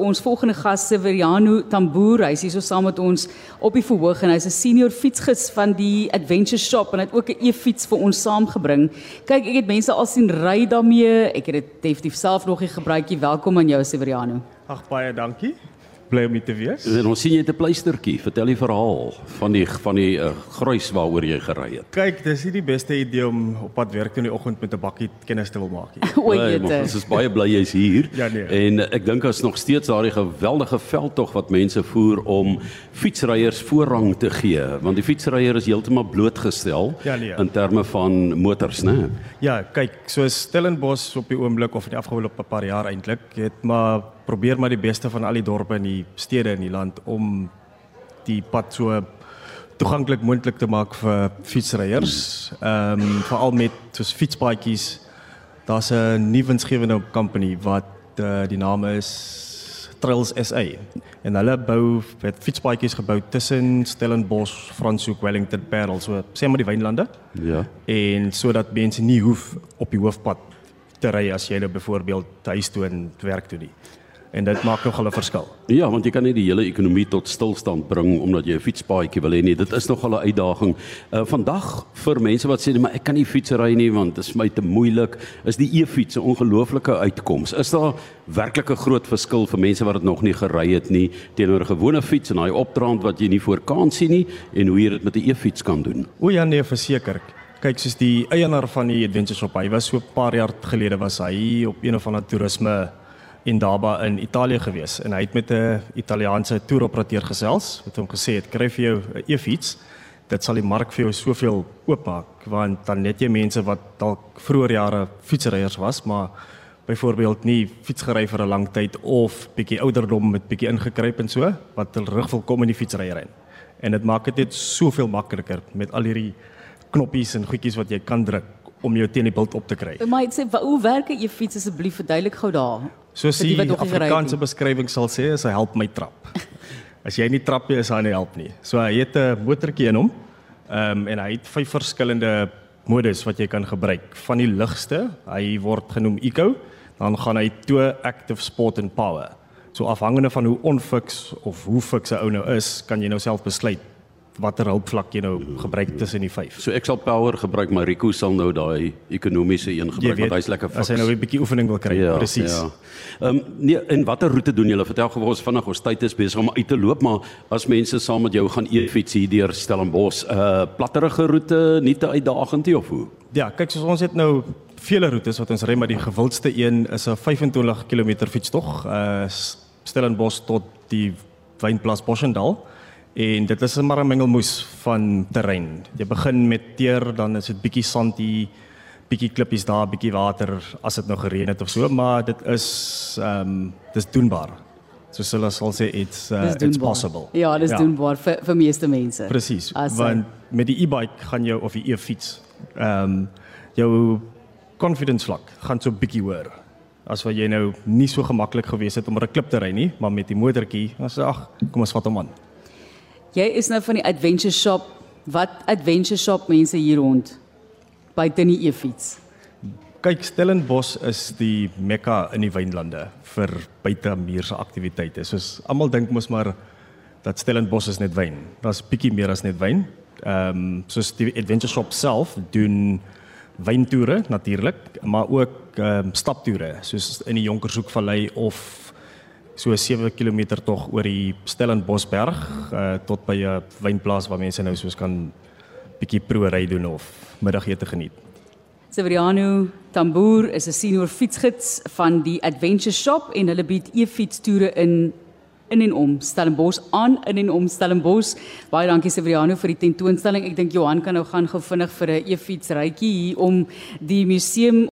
ons volgende gas Severiano Tamboer. Hy is hier so saam met ons op die verhoog en hy's 'n senior fietsgids van die Adventure Shop en hy het ook 'n e-fiets vir ons saamgebring. Kyk, ek het mense al sien ry daarmee. Ek het dit definitief self nog nie gebruik nie. Welkom aan jou Severiano. Ag baie dankie bly om te wees. En ons sien jy het 'n pleistertjie. Vertel die verhaal van die van die uh, gruis waaroor jy gery het. Kyk, dis nie die beste idee om op pad werk in die oggend met 'n bakkie kennis te wil maak nie. o, jette. Ons is baie bly jy's hier. ja, nee. En uh, ek dink as nog steeds daardie geweldige veldtog wat mense voer om fietsryers voorrang te gee, want die fietsryer is heeltemal blootgestel ja, nee. in terme van motors, né? Ja, kyk, so Stellenbosch op die oomblik of in die afgelope paar jaar eintlik het maar probeer maar die beste van al die dorpe in die stede in die land om die pad so toeganklik moontlik te maak vir fietsryers. Ehm um, veral met soos fietspaadjies. Daar's 'n nuwe winsgewende company wat uh, die naam is Trails SA en hulle bou het fietspaadjies gebou tussen Stellenbosch, Franshoek, Wellington, Parel, so sê maar die wynlande. Ja. En sodat mense nie hoef op die hoofpad te ry as jy nou byvoorbeeld huis toe en werk toe nie en dit maak nogal 'n verskil. Ja, want jy kan nie die hele ekonomie tot stilstand bring omdat jy 'n fietspaadjie wil hê nie. Dit is nogal 'n uitdaging. Uh vandag vir mense wat sê maar ek kan nie fiets ry nie want dit is my te moeilik, is die e-fiets 'n ongelooflike uitkoms. Is daar werklik 'n groot verskil vir mense wat dit nog nie gery het nie teenoor 'n gewone fiets en daai opdraand wat jy nie voor kan sien nie en hoe jy dit met 'n e-fiets kan doen? O ja nee, verseker. Kyk, soos die eienaar van die Adventure Shop, hy was so 'n paar jaar gelede was hy op een of ander toerisme in Daba in Italië gewees. En hy het met 'n Italiaanse toeroperateur gesels wat hom gesê het kry vir jou 'n e-fiets dit sal die mark vir jou soveel oopmaak. Want dan net jy mense wat dalk vroeër jare fietsryers was maar byvoorbeeld nie fiets gery vir 'n lang tyd of bietjie ouderdom met bietjie ingekruip en so wat hulle rug wil kom in die fietsryery en dit maak dit net soveel makliker met al hierdie knoppies en goedjies wat jy kan druk om jou teen die bult op te kry. Maar sê hoe werk 'n e-fiets asseblief? Verduidelik gou daar? Soos die Afrikaanse beskrywing sal sê, is hy help my trap. As jy nie trap nie, is hy nie help nie. So hy het 'n motortjie in hom. Ehm um, en hy het vyf verskillende modus wat jy kan gebruik. Van die ligste, hy word genoem Eco, dan gaan hy toe Active Sport en Power. So afhangende van hoe onfiks of hoe fiks 'n ou nou is, kan jy nou self besluit watter hulpvlak jy nou gebruik tussen die vyf. So ek sal power gebruik, maar Rico sal nou daai ekonomiese een gebruik weet, want hy's lekker fiks. As hy nou 'n bietjie oefening wil kry, ja, presies. Ja. Ehm um, nee, en watter roete doen julle? Vertel gou ons vinnig, ons tyd is besig om uit te loop, maar as mense saam met jou gaan e-fiets hier deur Stellenbosch, 'n uh, platterige roete, nie te uitdagend nie of hoe? Ja, kyk, soos ons het nou vele roetes wat ons ry, maar die gewildste een is 'n 25 km fietstog, uh Stellenbosch tot die Wynplaas Boschendal. En dit is maar 'n mengelmoes van terrein. Jy begin met teer, dan is dit bietjie sand hier, bietjie klippies daar, bietjie water as dit nou gereën het of so, maar dit is ehm um, dis doenbaar. So hulle sal sê it's uh, it's possible. Ja, dis ja. doenbaar vir vir meeste mense. Presies. Want met die e-bike gaan jou of die e-fiets ehm um, jou confidence vlak gaan so bietjie hoër as wat jy nou nie so gemaklik gewees het om oor 'n klip te ry nie, maar met die motortjie, dan sê ag, kom ons vat hom aan. Jy is nou van die Adventure Shop. Wat Adventure Shop mense hier rond buite in die e-fiets? Kyk, Stellenbosch is die mekka in die wynlande vir buitemuurse aktiwiteite. Soos almal dink mos maar dat Stellenbosch is net wyn. Daar's bietjie meer as net wyn. Ehm um, soos die Adventure Shop self doen wyntoere natuurlik, maar ook ehm um, staptoere soos in die Jonkershoekvallei of so 7 km tog oor die Stellenbosberg uh, tot by 'n wynplaas waar mense nou soos kan bietjie proery doen of middagete geniet. Severiano Tamboer is 'n senior fietsgids van die Adventure Shop en hulle bied e-fietstoere in in en om Stellenbosch aan in en om Stellenbosch. Baie dankie Severiano vir die tentoonstelling. Ek dink Johan kan nou gaan gou vinnig vir 'n e-fiets rytjie hier om die museum